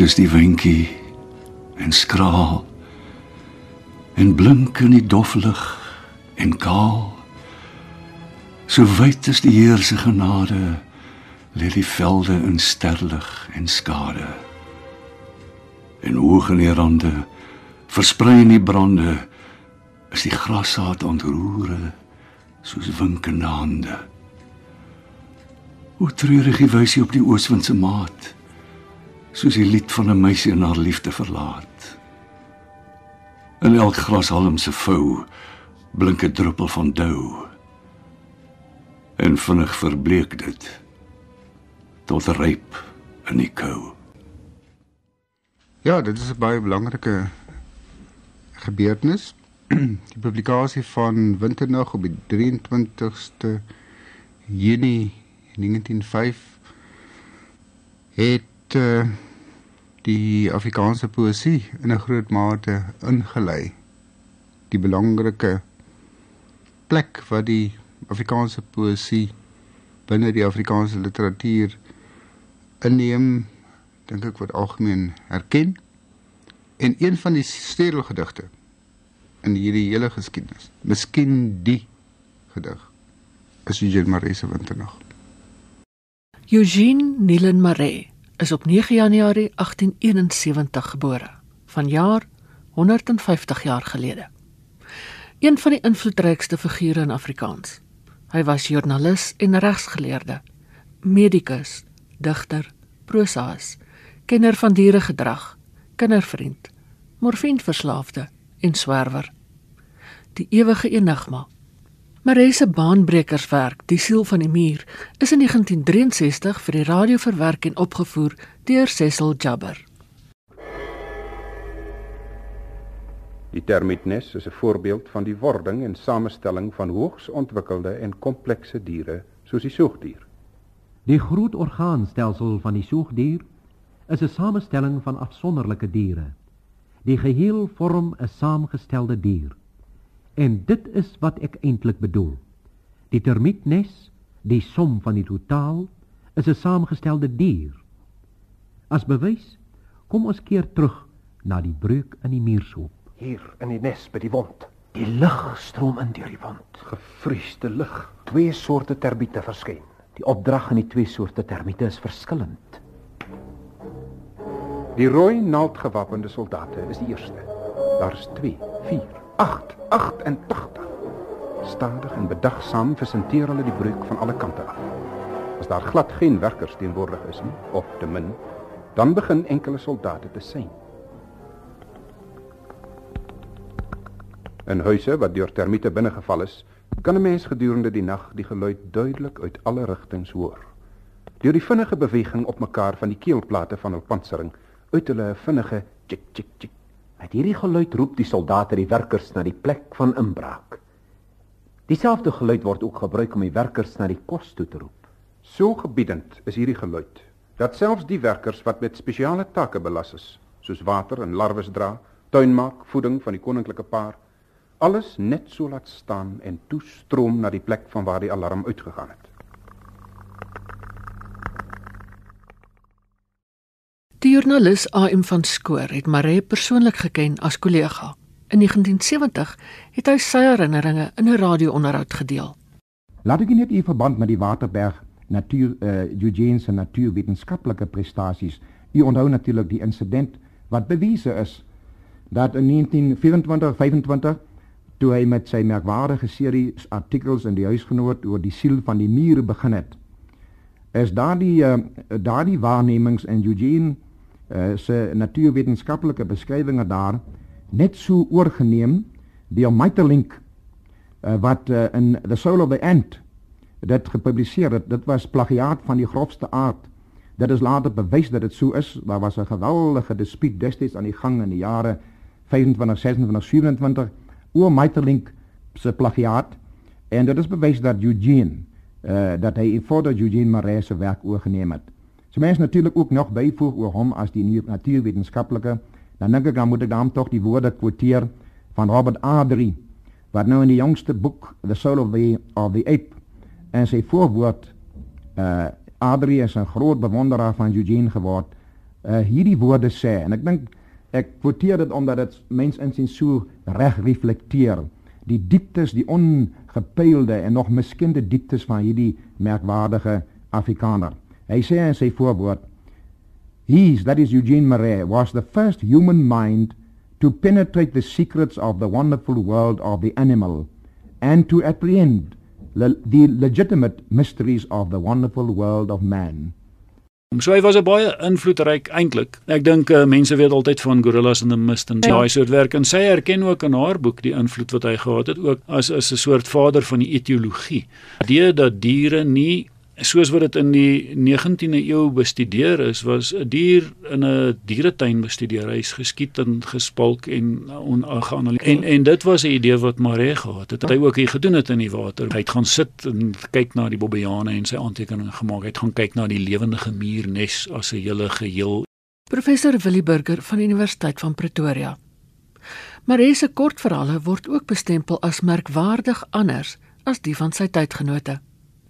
Is die windjie en skraal en blink in die doflig en kaal. So wyd is die Heer se genade, lê die velde in sterlig en skade. En hoog in die rande, versprei in die brande, is die grassaad ontroere soos winkende hande. Hoe treurig die wysie op die ooswind se maat, soos die lied van 'n meisie en haar liefde verlaat. In elk grashalm se vou blink 'n druppel van dou. En vinnig verbleek dit tot ryp in die kou. Ja, dit is 'n baie belangrike gebeurtenis. Die publikasie van Winternag op die 23ste Junie 1905 het uh, die Afrikaanse poësie in 'n groot mate ingelei. Die belangrike plek wat die Afrikaanse poësie binne die Afrikaanse literatuur inneem, dink ek word algemeen erken. En een van die stedelgedigte in hierdie hele geskiedenis, miskien die gedig, is Eugene Maree se Winternag. Eugene Nielen Maree is op 9 Januarie 1871 gebore, vanjaar 150 jaar gelede. Een van die invloedrykste figure in Afrikaans. Hy was joernalis en regsgeleerde, medikus, digter, prosaas, kenner van dieregedrag, kindervriend, morfienverslaafde en swerwer. Die ewige enigma Maree se baanbrekerswerk, Die siel van die muur, is in 1963 vir die radio verwerk en opgevoer deur Cecil Jabber. Die termietnes is 'n voorbeeld van die wording en samestelling van hoogs ontwikkelde en komplekse diere soos die soogdier. Die groot orgaanstelsel van die soogdier is 'n samestelling van afsonderlike diere. Die geheel vorm 'n saamgestelde dier. En dit is wat ek eintlik bedoel. Die termietnes, die som van die totaal, is 'n saamgestelde dier. As bewys, kom ons keer terug na die breuk in die muurshoop. Hier in die nes by die wond. Die lug stroom in deur die wond. Gevriesde lug. Twee soorte termiete verskyn. Die opdrag in die twee soorte termiete is verskillend. Die rooi naaldgewapende soldate is die eerste. Daar's 2, 4, 8, 88. Stadig en bedagsaam versenteer hulle die breuk van alle kante af. As daar glad geen werkers teenwoordig is of te min, dan begin enkele soldate te sien. In huise wat deur termiete binnegeval is, kan 'n mens gedurende die nag die geluid duidelik uit alle rigtings hoor. Deur die vinnige beweging op mekaar van die keelplate van hul pansering, uit hulle vinnige tik tik tik Met hierdie geluid roep die soldate die werkers na die plek van inbraak. Dieselfde geluid word ook gebruik om die werkers na die kos toe te roep. So gebiedend is hierdie geluid dat selfs die werkers wat met spesiale take belas is, soos water en larwes dra, tuinmaak, voeding van die koninklike paar, alles net so laat staan en toestroom na die plek van waar die alarm uitgegaan het. Die joernalis AM van Skoor het Maree persoonlik geken as kollega. In 1970 het hy sy herinneringe in 'n radio-onderhoud gedeel. Laat ek net in verband met die Waterberg natuur uh, Eugene se natuurwetenskaplike prestasies. U onthou natuurlik die insident wat bewese is dat in 1924-25 toe hy met sy merkwaardige serie artikels in die huisgenoot oor die siel van die mure begin het. Is daardie uh, daardie waarnemings in Eugene uh, se natuurwetenskaplike beskryvinge daar net so oorgeneem deur Maeterlinck uh, wat uh, in The Soul of the Ant dit gepubliseer het. Dit was plagiaat van die grofste aard. Dit is later bewys dat dit so is. Daar was 'n geweldige dispuut destyds aan die gang in die jare 25, 26, 27 oor Maeterlinck se plagiaat en dit is bewys dat Eugene uh, dat hy voor dat Eugene Maree se werk oorgeneem het. So mens natuurlik ook nog byvoeg oor hom as die natuurwetenskaplike, dan dink ek dan moet ek dan tog die woorde quoteer van Robert Adri wat nou in die jongste boek The Soul of the of the Ape en sy voorwoord uh Adri is 'n groot bewonderaar van Eugene geword. Uh, hierdie woorde sê en ek dink ek kwoteer dit omdat dit mens insien so reg reflekteer die dieptes, die ongepeilde en nog miskende dieptes van hierdie merkwaardige Afrikaner. Hy sê in sy voorwoord He, that is Eugene Marais, was the first human mind to penetrate the secrets of the wonderful world of the animal and to apprehend le the legitimate mysteries of the wonderful world of man. So hy was 'n baie invloedryk eintlik. Ek dink uh, mense weet altyd van gorillas in the mist en ja. daai soort werk en sy erken ook in haar boek die invloed wat hy gehad het ook as as 'n soort vader van die etiologie. Die dat diere nie soos wat dit in die 19de eeu bestudeer is, was 'n dier in 'n dieretuin bestudeer. Hy's geskiet en gespalk en ongeanalyseer. En en dit was 'n idee wat Maree gehad het. Hy ook hier gedoen het in die water. Hy het gaan sit en kyk na die bobbejane en sy aantekeninge gemaak. Hy het gaan kyk na die lewendige muurnes as 'n hele geheel. Professor Willie Burger van die Universiteit van Pretoria. Maree se kortverhale word ook bestempel as merkwaardig anders as die van sy tydgenote.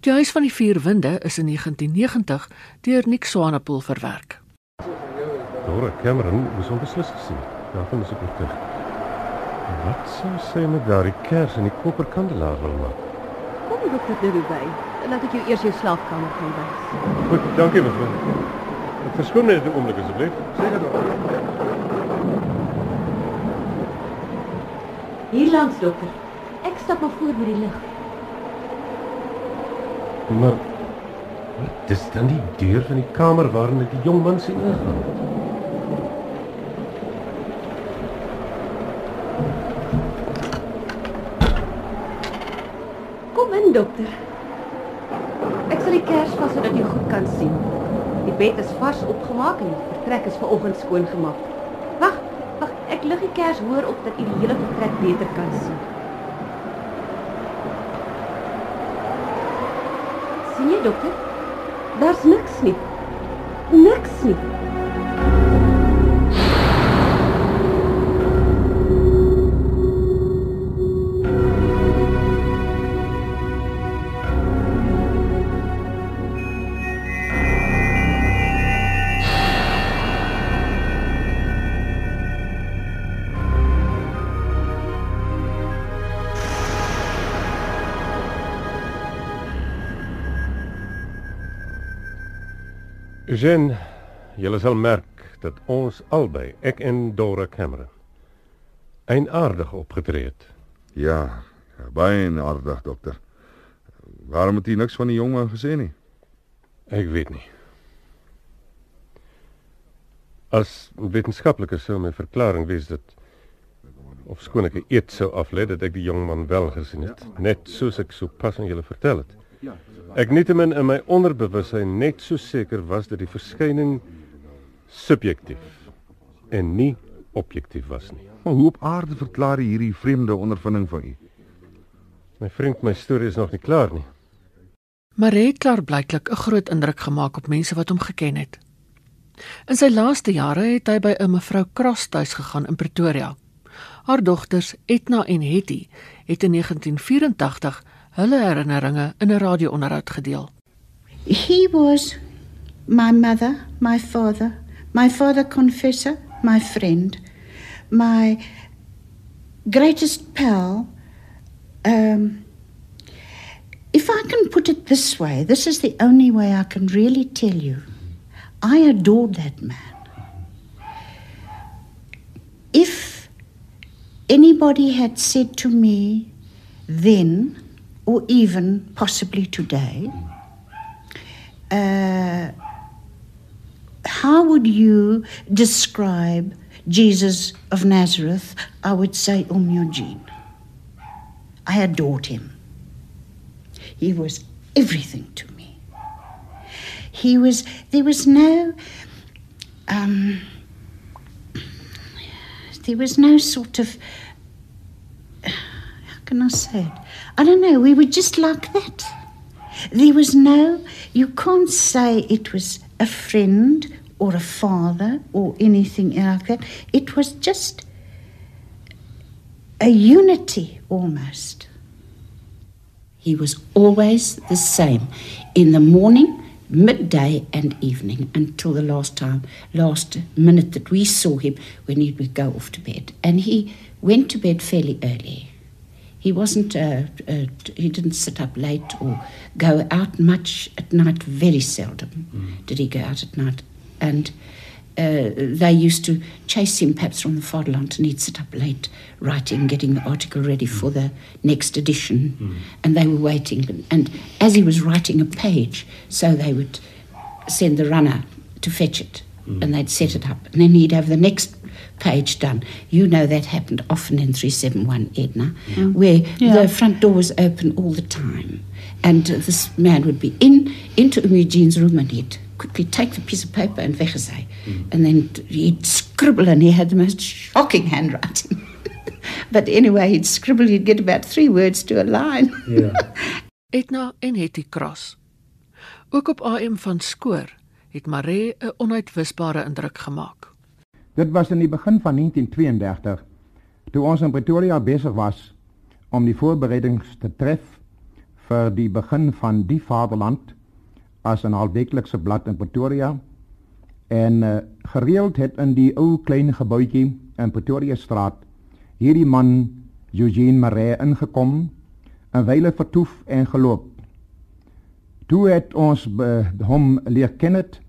Die huis van die vier winde is in 1990 deur Nick Swanepoel verwerk. Dora Cameron moes onbeslis gesien. Daarvan is ek oortuig. Wat sou sy met daardie kers in die koperkandelaar wil maak? Kom jy dokter Dewey by? Laat ek jou eers jou slaapkamer gaan wys. Goed, dankie mevrou. Ek verskoon net 'n oomblik asseblief. Seker dokter. Hier langs dokter. Ek stap maar voor by die lig. Maar dis dan die deur van die kamer waarin ek die jong man sien ingaan. Kom in, dokter. Ek sal die kers vas sodat jy goed kan sien. Die bed is vars opgemaak en die vertrek is vanoggend skoon gemaak. Wag, wag, ek lig die kers hoër op dat jy die hele vertrek beter kan sien. Sien jy dokter? Daar's Jen, julle sal merk dat ons albei, ek en Dora Cameron, eienaardig opgetree het. Ja, ja, baie aardig, dokter. Waarom het jy niks van die jongman gesê nie? Ek weet nie. As wetenskaplike sou my verklaring wees dat of skoon ek eet sou aflê dat ek die jongman wel gesien het, net soos ek sopas aan julle vertel het. Ek nietemin in my onderbewussyn net so seker was dat die verskyning subjektief en nie objektief was nie. Maar hoe op aarde verklaar jy hierdie vreemde ondervinding van u? My vriend, my storie is nog nie klaar nie. Maree klaar blyklik 'n groot indruk gemaak op mense wat hom geken het. In sy laaste jare het hy by 'n mevrou Cross tuis gegaan in Pretoria. Haar dogters Etna en Hetty het in 1984 hulle herinneringe in 'n radio-onderhoud gedeel. He was my mother, my father, my father confessor, my friend, my greatest pal. Um if I can put it this way, this is the only way I can really tell you. I adored that man. If anybody had said to me then or even possibly today, uh, how would you describe Jesus of Nazareth? I would say Um Eugene. I adored him. He was everything to me. He was, there was no, um, there was no sort of, how can I say it? I don't know, we were just like that. There was no, you can't say it was a friend or a father or anything like that. It was just a unity almost. He was always the same. In the morning, midday and evening until the last time, last minute that we saw him when he would go off to bed. And he went to bed fairly early. He wasn't, uh, uh, he didn't sit up late or go out much at night. Very seldom mm. did he go out at night. And uh, they used to chase him perhaps from the fatherland and he'd sit up late writing, getting the article ready mm. for the next edition. Mm. And they were waiting. And as he was writing a page, so they would send the runner to fetch it mm. and they'd set it up. And then he'd have the next page done. You know that happened often in 371 Edna, mm. where yeah. the front door was open all the time. And uh, this man would be in into Eugene's room and he'd quickly take the piece of paper and weggezij. Mm. And then he'd scribble and he had the most shocking handwriting. but anyway, he'd scribble, he'd get about three words to a line. yeah. Edna en Hetty Cross. Ook op AM van Skoor het Maree 'n onuitwisbare indruk gemaak. Dit was in die begin van 1932 toe ons in Pretoria besig was om die voorbereidings te tref vir die begin van die Vaderland as 'n halfweeklikse blad in Pretoria en uh, gereeld het in die ou klein gebouetjie in Pretoria straat hierdie man Eugene Maree ingekom en wyle vertoef en geloop. Toe het ons hom leer ken het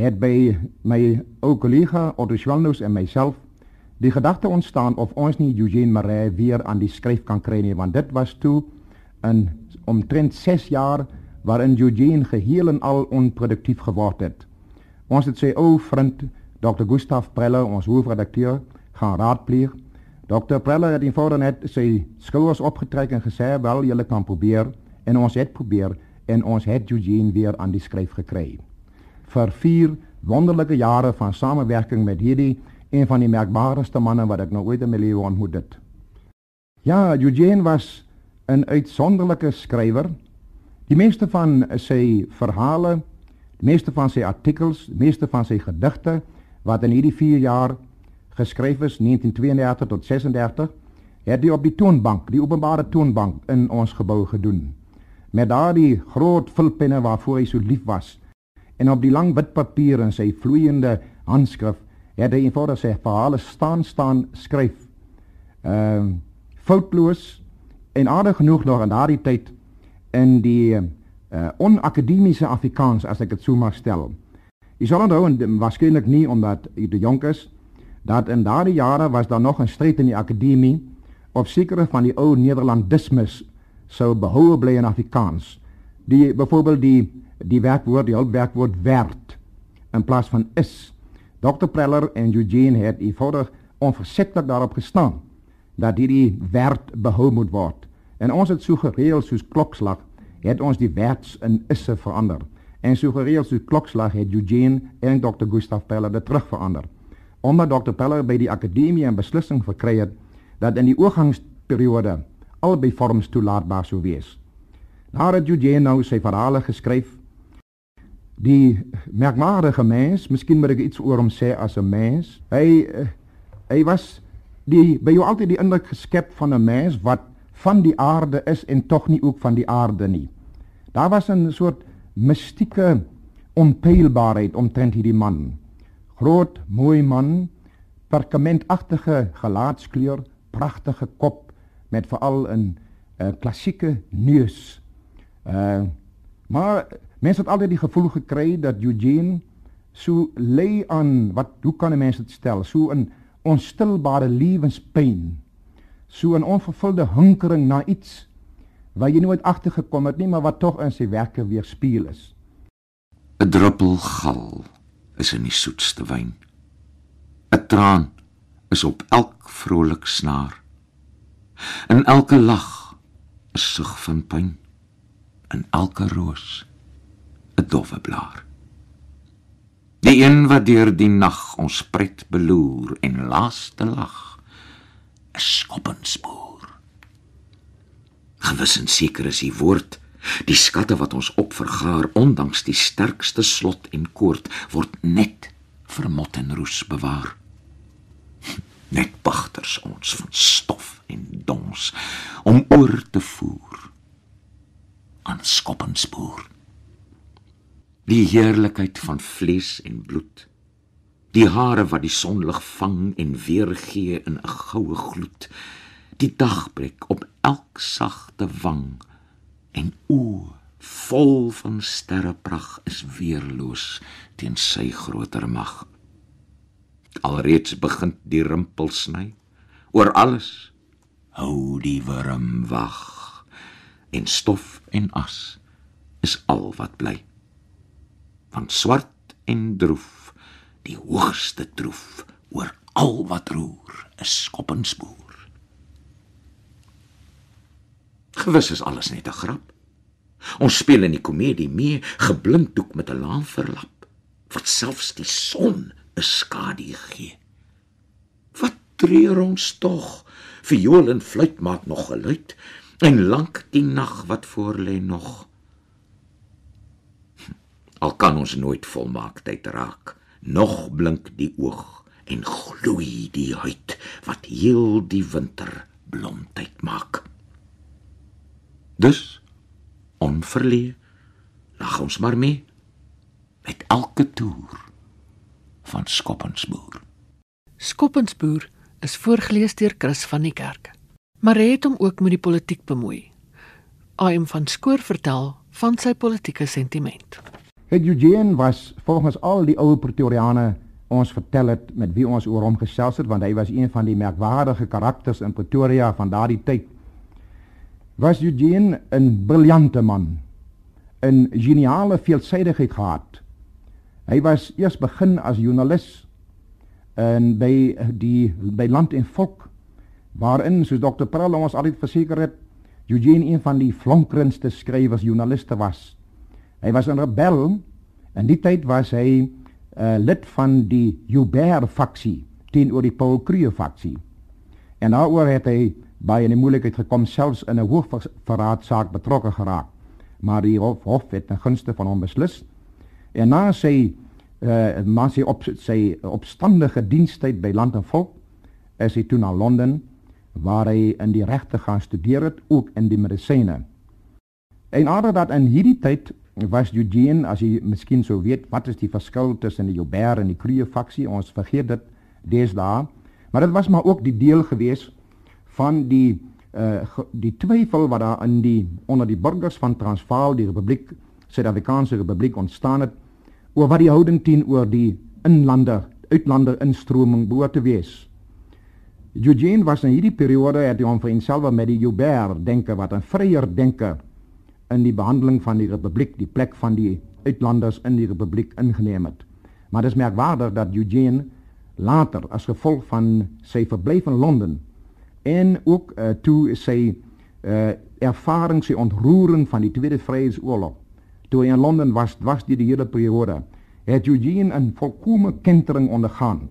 het by my ou kollega Otto Schwalnus en myself die gedagte ontstaan of ons nie Eugene Maree weer aan die skryf kan kry nie want dit was toe in omtrent 6 jaar waarin Eugene geheel en al onproduktief geword het. Ons het sy ou vriend Dr. Gustav Preller, ons hoofredakteur, gaan raadpleeg. Dr. Preller het eenvoudig net sy skouers opgetrek en gesê wel julle kan probeer en ons het probeer en ons het Eugene weer aan die skryf gekry vir vier wonderlike jare van samewerking met hierdie een van die merkbaarste manne wat ek nou ooit in my lewe ontmoet het. Ja, Eugene was 'n uitsonderlike skrywer. Die meeste van sy verhale, die meeste van sy artikels, die meeste van sy gedigte wat in hierdie 4 jaar geskryf is 1932 tot 36, het hy op die toonbank, die openbare toonbank in ons gebou gedoen. Met daardie groot vulpenne waarvoor hy so lief was en op die lang wit papier in sy vloeiende handskrif het hy eenvoudig sy verhale staan staan skryf. Ehm uh, foutloos en aardig genoeg nog in daardie tyd in die uh, onakademiese Afrikaans as ek dit sou mag stel. Jy sal onthou en waarskynlik nie omdat jy te jonk is dat in daardie jare was daar nog 'n stryd in die akademie of sekere van die ou Nederlandismes sou behoue bly in Afrikaans. Die byvoorbeeld die die werkwoord die hulpwerkwoord werd in plaas van is. Dr Preller en Eugene het eenvoudig onversettelik daarop gestaan dat hierdie werd behou moet word. En ons het so gereël soos klokslag het ons die werds in isse verander. En so gereël soos klokslag het Eugene en Dr Gustav Preller dit terug verander. Omdat Dr Preller by die akademie 'n beslissing verkry het dat in die oorgangsperiode albei vorms toelaatbaar sou wees. Daar het Eugene nou sy verhale geskryf die merkwaardige mens, miskien moet ek iets oor hom sê as 'n mens. Hy uh, hy was die by jou altyd die indruk geskep van 'n mens wat van die aarde is en tog nie ook van die aarde nie. Daar was 'n soort mistieke onpeilbaarheid omtrent hierdie man. Groot, mooi man, perkamentagtige gelaatskleur, pragtige kop met veral 'n 'n uh, klassieke neus. Uh maar Mense het altyd die gevoel gekry dat Eugene so lê aan wat hoe kan 'n mens dit stel? So 'n onstilbare lewenspyn. So 'n onvervulde hinkering na iets wat jy nooit agtergekom het nie, maar wat tog in sy werke weerspieël is. 'n Druppel gal is in die soetste wyn. 'n Traan is op elk vrolik snaar. In elke lag 'n sug van pyn. In elke roos 'n dowwe blaar. Die een wat deur die nag ons pret beloer en laaste lag, 'n skoppenspoor. Gewis en seker is die woord, die skatte wat ons opvergaar ondanks die sterkste slot en koord word net vir mot en roes bewaar. Net pagters ons van stof en dons om oor te voer aan skoppenspoor. Die heerlikheid van vlees en bloed. Die hare wat die sonlig vang en weergee in 'n goue gloed. Die dagbreek op elk sagte wang en o vol van sterreprag is weerloos teen sy groter mag. Alreeds begin die rimpel sny oor alles hou die worm wag en stof en as is al wat bly van swart en droef die hoogste troef oor al wat roer is skoppenspoor gewis is alles net 'n grap. Ons speel in die komedie mee geblinddoek met 'n laan verlap wat selfs die son 'n skadu gee. Wat treur ons tog viool en fluit maak nog geluid en lank die nag wat voor lê nog al kan ons nooit volmaaktheid raak. Nog blink die oog en gloei die huid wat heel die winter blomtyd maak. Dus onverlee lag ons maar mee met elke toer van skoppensboer. Skoppensboer is voorgeles deur Chris van die kerk maar hy het hom ook met die politiek bemoei. AM van Skoor vertel van sy politieke sentiment Het Eugene was volgens al die ou Pretoriane ons vertel het met wie ons oor hom gesels het want hy was een van die merkwaardige karakters in Pretoria van daardie tyd. Was Eugene 'n briljante man, 'n geniale veelsidigheid gehad. Hy was eers begin as joernalis en by die by Land en Volk waarin soos Dr. Prell ons altyd verseker het Eugene een van die flonkerendste skrywers joernaliste was. Hy was 'n rebel. In die tyd was hy uh, lid van die Joubert faksie teenoor die Paul Cruwe faksie. En daaroor het hy baie in die moeilikheid gekom selfs in 'n hoogverraadsaak betrokke geraak. Maar die hof, hof het in gunste van hom beslis. En na sy uh na sy op sy opstandige dienstyd by Land en Volk is hy toe na Londen waar hy in die regte gaan studeer het, ook in die medisyne. En aardig dat in hierdie tyd was Eugene as jy miskien sou weet wat is die verskil tussen die Joubert en die Cruwe faksie? Ons vergeet dit deesdae. Maar dit was maar ook die deel gewees van die uh die twyfel wat daar in die onder die burgers van Transvaal die Republiek Suid-Afrikaanse Republiek ontstaan het oor wat die houding teenoor die inlander uitlander instroming behoort te wees. Eugene was in hierdie periode het hy hom vereenselwig met die Joubert denke wat 'n vryer denke in die behandeling van die republiek die plek van die uitlanders in die republiek ingeneem het. Maar dit is merkwaardig dat Eugene later as gevolg van sy verblyf in Londen en ook uh, toe sy uh, ervaring sy ontroering van die Tweede Vryheidsoorlog toe hy in Londen was was die, die hele periode het Eugene 'n volkomme kentering ondergaan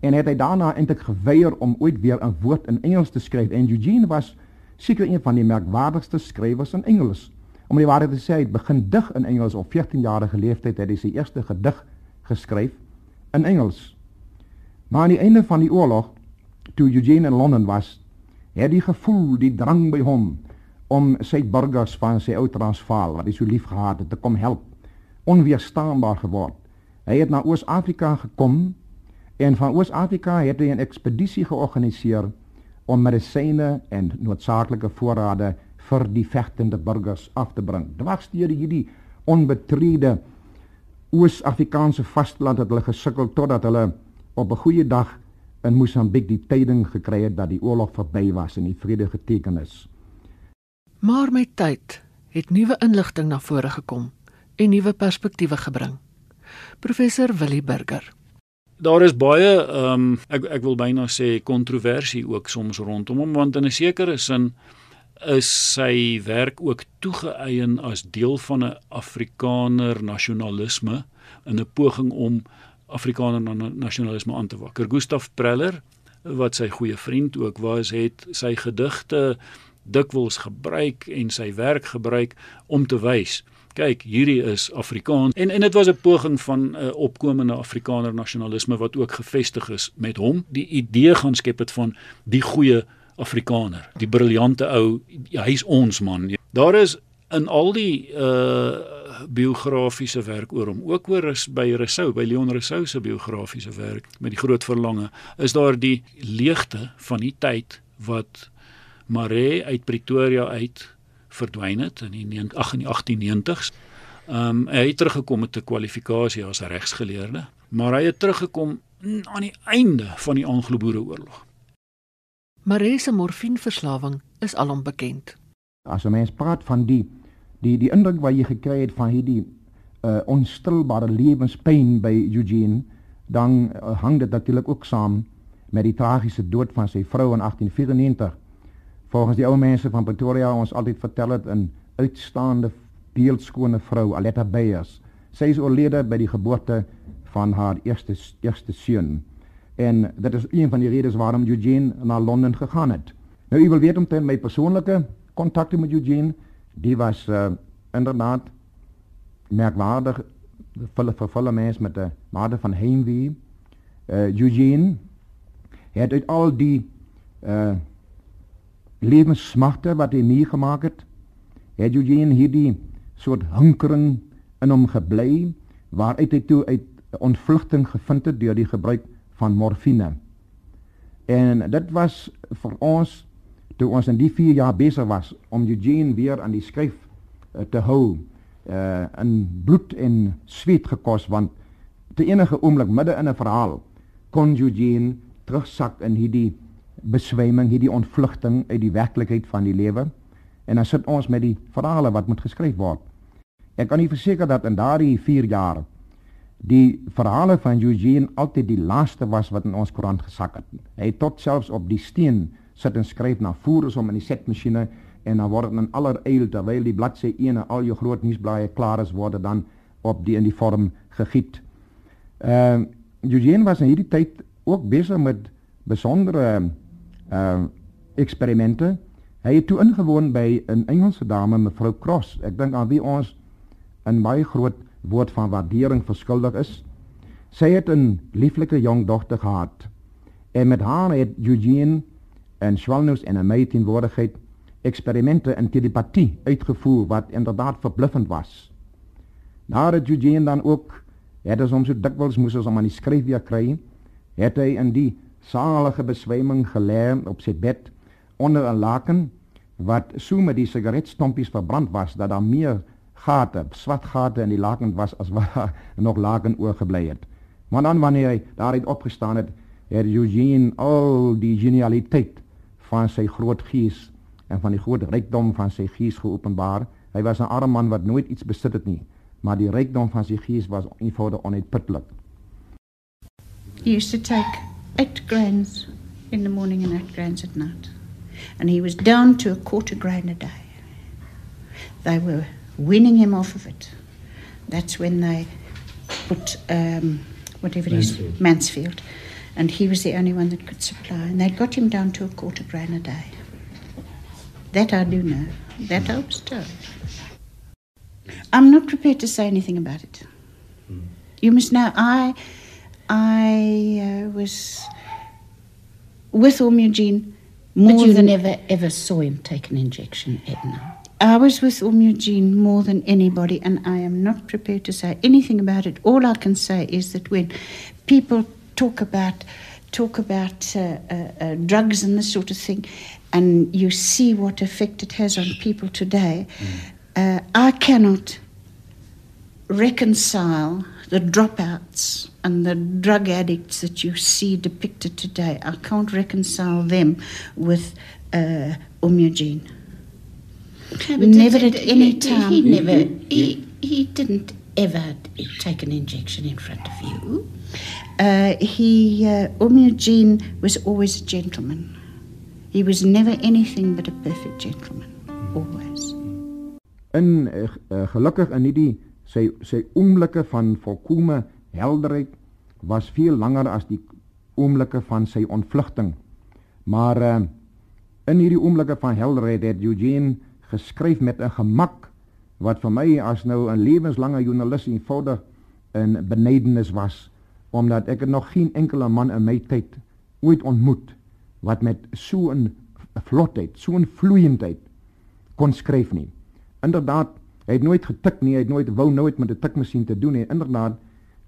en het hy daarna eintlik geweier om ooit weer 'n woord in Engels te skryf en Eugene was seker een van die merkwaardigste skrywers in Engels Om die waarheid te sê, hy het begin dig in Engels op 14 jarige leeftyd het hy sy eerste gedig geskryf in Engels. Maar aan die einde van die oorlog, toe Eugene in Londen was, het hy gevoel die drang by hom om sy burgers van sy ou Transvaal wat hy so lief gehad het te kom help, onweerstaanbaar geword. Hy het na Oos-Afrika gekom en van Oos-Afrika het hy 'n ekspedisie georganiseer om medisyne en noodsaaklike voorrade vir die vegtende burgers af te bring. Dwars deur hierdie onbetrede Oos-Afrikaanse vasteland het hulle gesukkel totdat hulle op 'n goeie dag in Mosambiek die tyding gekry het dat die oorlog verby was en die vrede geteken is. Maar met tyd het nuwe inligting na vore gekom en nuwe perspektiewe gebring. Professor Willie Burger Daar is baie ehm um, ek ek wil byna sê kontroversie ook soms rondom hom want in 'n sekere sin is sy werk ook toegeëien as deel van 'n Afrikaner nasionalisme in 'n poging om Afrikaner nasionalisme aan te wakker. Gustav Preller wat sy goeie vriend ook was, het sy gedigte dikwels gebruik en sy werk gebruik om te wys kyk hierdie is Afrikaans en en dit was 'n poging van 'n uh, opkomende Afrikaner nasionalisme wat ook gevestig is met hom die idee gaan skep het van die goeie Afrikaner, die briljante ou, ja, hy's ons man. Daar is in al die uh biografiese werk oor hom, ook oor by Rousseau, by Leon Rousseau se biografiese werk met die groot verlange, is daar die leegte van die tyd wat Maree uit Pretoria uit verdwyn het in die 1890s. Ehm um, hy het teruggekom met 'n kwalifikasie as regsgeleerde, maar hy het teruggekom aan die einde van die Anglo-Boereoorlog. Maree se morfienverslawing is alom bekend. As 'n mens praat van die die die indruk wat jy gekry het van hierdie uh onstilbare lewenspyn by Eugene, dan uh, hang dit natuurlik ook saam met die tragiese dood van sy vrou in 1894. Volgens die ou mense van Pretoria ons altyd vertel het 'n uitstaande beeldskone vrou, Aletta Beyers. Sy is oorlede by die geboorte van haar eerste eerste seun. En dit is een van die redes waarom Eugene na Londen gegaan het. Nou u wil weet omtrent my persoonlike kontakte met Eugene, die was uh, inderdaad merkwaardig volle vervolle mens met 'n mate van heimwee. Uh, Eugene het uit al die uh lewenssmagte wat hy meegemaak het, het Eugene hierdie soort hinkering in hom gebly waaruit hy toe uit ontvlugting gevind het deur die gebruik van morfine. En dit was vir ons toe ons in die 4 jaar besig was om Eugene weer aan die skryf uh, te hou uh in bloed en sweet gekos want te enige oomblik midde in 'n verhaal kon Eugene terugsak in hierdie beswyming, hierdie ontvlugting uit die werklikheid van die lewe. En dan sit ons met die verhale wat moet geskryf word. Ek kan u verseker dat in daardie 4 jaar die verhale van Eugene altyd die laaste was wat in ons koerant gesak het. Hy tot selfs op die steen sit en skryf na voer is om in die setmasjiene en dan word dit in alleryl terwyl die bladsy 1 al jou groot nuusblaaie klaar is word dan op die in die vorm gegiet. Ehm uh, Eugene was in hierdie tyd ook besig met besondere ehm uh, eksperimente. Hy het toe ingewoon by 'n Engelse dame mevrou Cross. Ek dink aan wie ons in baie groot woord van waardering verskuldig is. Sy het 'n lieflike jong dogter gehad. En met haar het Eugene en Schwalnus en 'n meid in woordigheid eksperimente in telepatie uitgevoer wat inderdaad verbluffend was. Nadat het Eugene dan ook het ons om so dikwels moes ons om aan die skryf weer kry, het hy in die salige beswyming gelê op sy bed onder 'n laken wat so met die sigaretstompies verbrand was dat daar meer gate, swart gate in die laken was as wat nog laken oorgebly het. Maar dan wanneer hy daaruit opgestaan het, het Eugene al die genialiteit van sy groot gees en van die groot rykdom van sy gees geopenbaar. Hy was 'n arm man wat nooit iets besit het nie, maar die rykdom van sy gees was eenvoudig onuitputlik. He used to take 8 grains in the morning and 8 grains at night. And he was down to a quarter grain a day. They were winning him off of it. That's when they put um, whatever Mansfield. it is, Mansfield. And he was the only one that could supply. And they got him down to a quarter grain a day. That I do know. That I was told. I'm not prepared to say anything about it. Mm. You must know, I, I uh, was with Orm Eugene more but you than never ever saw him take an injection, Edna. I was with Orm Eugene more than anybody, and I am not prepared to say anything about it. All I can say is that when people talk about talk about uh, uh, uh, drugs and this sort of thing, and you see what effect it has on people today, mm. I cannot reconcile the dropouts and the drug addicts that you see depicted today. I can't reconcile them with uh, Um Eugene. No, never at any time. He never. He, he didn't ever take an injection in front of you. Uh, he, uh, Um Eugene was always a gentleman. He was never anything but a perfect gentleman, always. En uh, uh, gelukkig in hierdie sy sy oomblikke van volkomme helderheid was veel langer as die oomblikke van sy ontvlugting. Maar uh, in hierdie oomblikke van helderheid het Eugene geskryf met 'n gemak wat vir my as nou 'n lewenslange joernalis eenvoudig 'n benedenis was omdat ek nog geen enkele man in my tyd ooit ontmoet wat met so 'n vlotheid, so 'n vloeiendheid kon skryf nie. Inderdaad, hy het nooit getik nie, hy het nooit wou nooit met 'n tikmasjien te doen nie. Inderdaad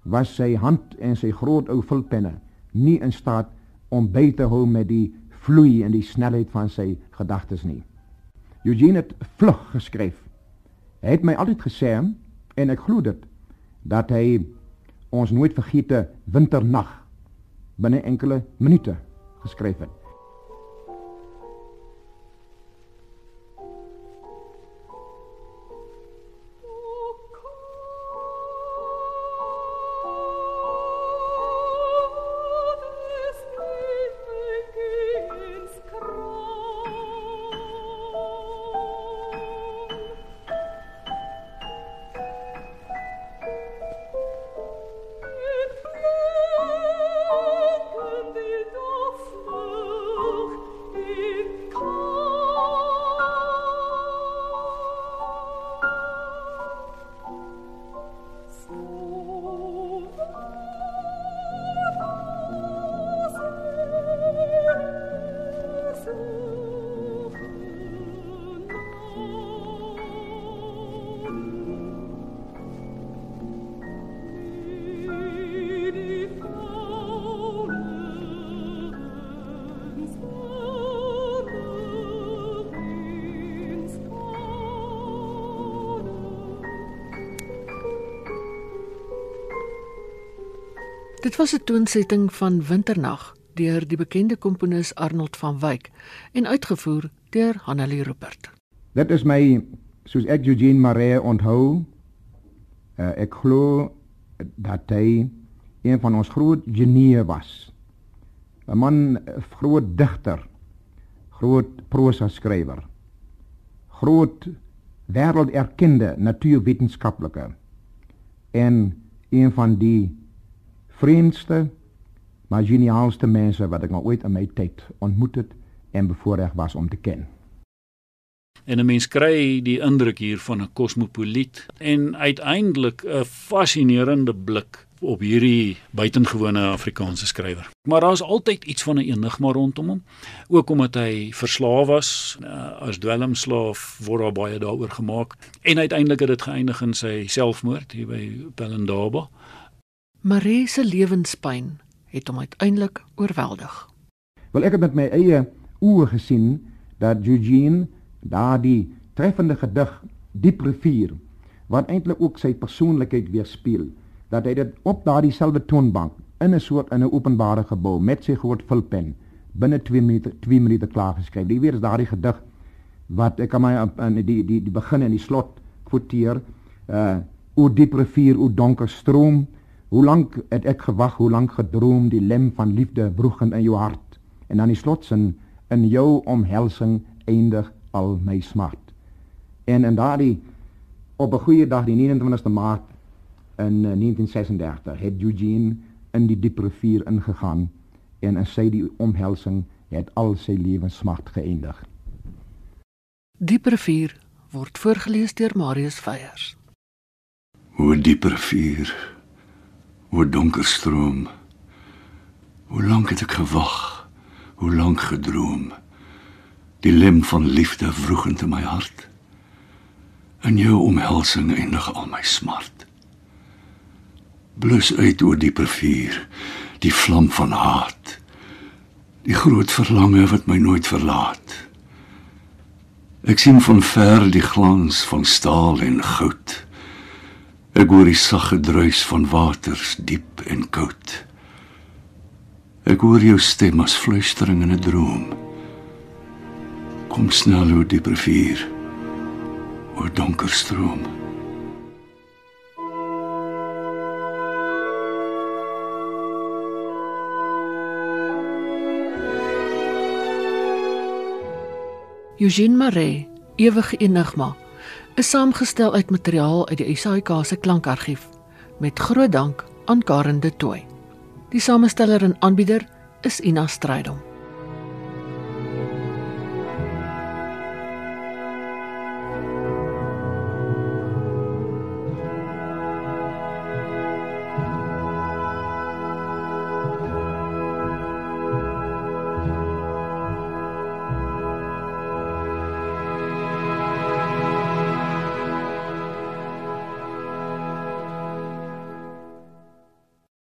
was sy hand en sy groot ou vulpenne nie in staat om by te hou met die vloei en die snelheid van sy gedagtes nie. Eugene het vlug geskryf. Hy het my altyd gesê en ek glo dit dat hy ons nooit vergete winternag binne enkele minute geskryf het. Dit was 'n toonsetting van Winternag deur die bekende komponis Arnold van Wyk en uitgevoer deur Hanelie Rupert. Dit is my soos ek Eugene Maree onthou. Uh, ek glo dat hy een van ons groot genieë was. 'n Man groot digter, groot prosa skrywer. Groot wêrelderkende natuurwetenskaplike en een van die vreemdste maar geniaalste mense wat ek nog ooit in my tyd ontmoet het en bevoorreg was om te ken. En 'n mens kry die indruk hier van 'n kosmopoliet en uiteindelik 'n fascinerende blik op hierdie buitengewone Afrikaanse skrywer. Maar daar's altyd iets van 'n enigma rondom hom, ook omdat hy verslaaf was uh, as dwelmslaaf word daar baie daaroor gemaak en uiteindelik het dit geëindig in sy selfmoord hier by Pelindaba. Marie se lewenspyn het hom uiteindelik oorweldig. Wel ek het met my eie oë gesien dat Eugene daardie treffende gedig Diep rivier wat eintlik ook sy persoonlikheid weerspieël, dat hy dit op daardie selfde toonbank in 'n soort in 'n openbare gebou met sy groot vulpen binne 2 minute 2 minute klaar geskryf. Die weer is daardie gedig wat ek aan my in die die die begin en die slot kwoteer uh o diep rivier o donker stroom Hoe lank het ek gewag, hoe lank gedroom die lem van liefde broegend in jou hart en dan die slotsin in jou omhelsing eindig al my smart. En in daardie op 'n goeie dag die 29ste Maart in 1936 eh, het Eugene in die diep rivier ingegaan en in sy die omhelsing het al sy lewenssmart geëindig. Diep rivier word voorgeles deur Marius Veyers. Hoe diep rivier O donker stroom. Hoe lank het ek gewag? Hoe lank gedroom? Die lem van liefde vroegend in my hart. In jou omhelsing eindig al my smart. Blus uit oor dieper vuur, die vlam van haat. Die groot verlange wat my nooit verlaat. Ek sien van ver die glans van staal en goud. Ek hoor die sagge druis van waters diep en koud. Ek hoor jou stem as fluistering in 'n droom. Kom snel oor die rivier. Oor donker stroom. Eugene Maree, ewige enigma is saamgestel uit materiaal uit die ISAK se klankargief met groot dank aan Karen de Tooy. Die samesteller en aanbieder is Ina Strydom.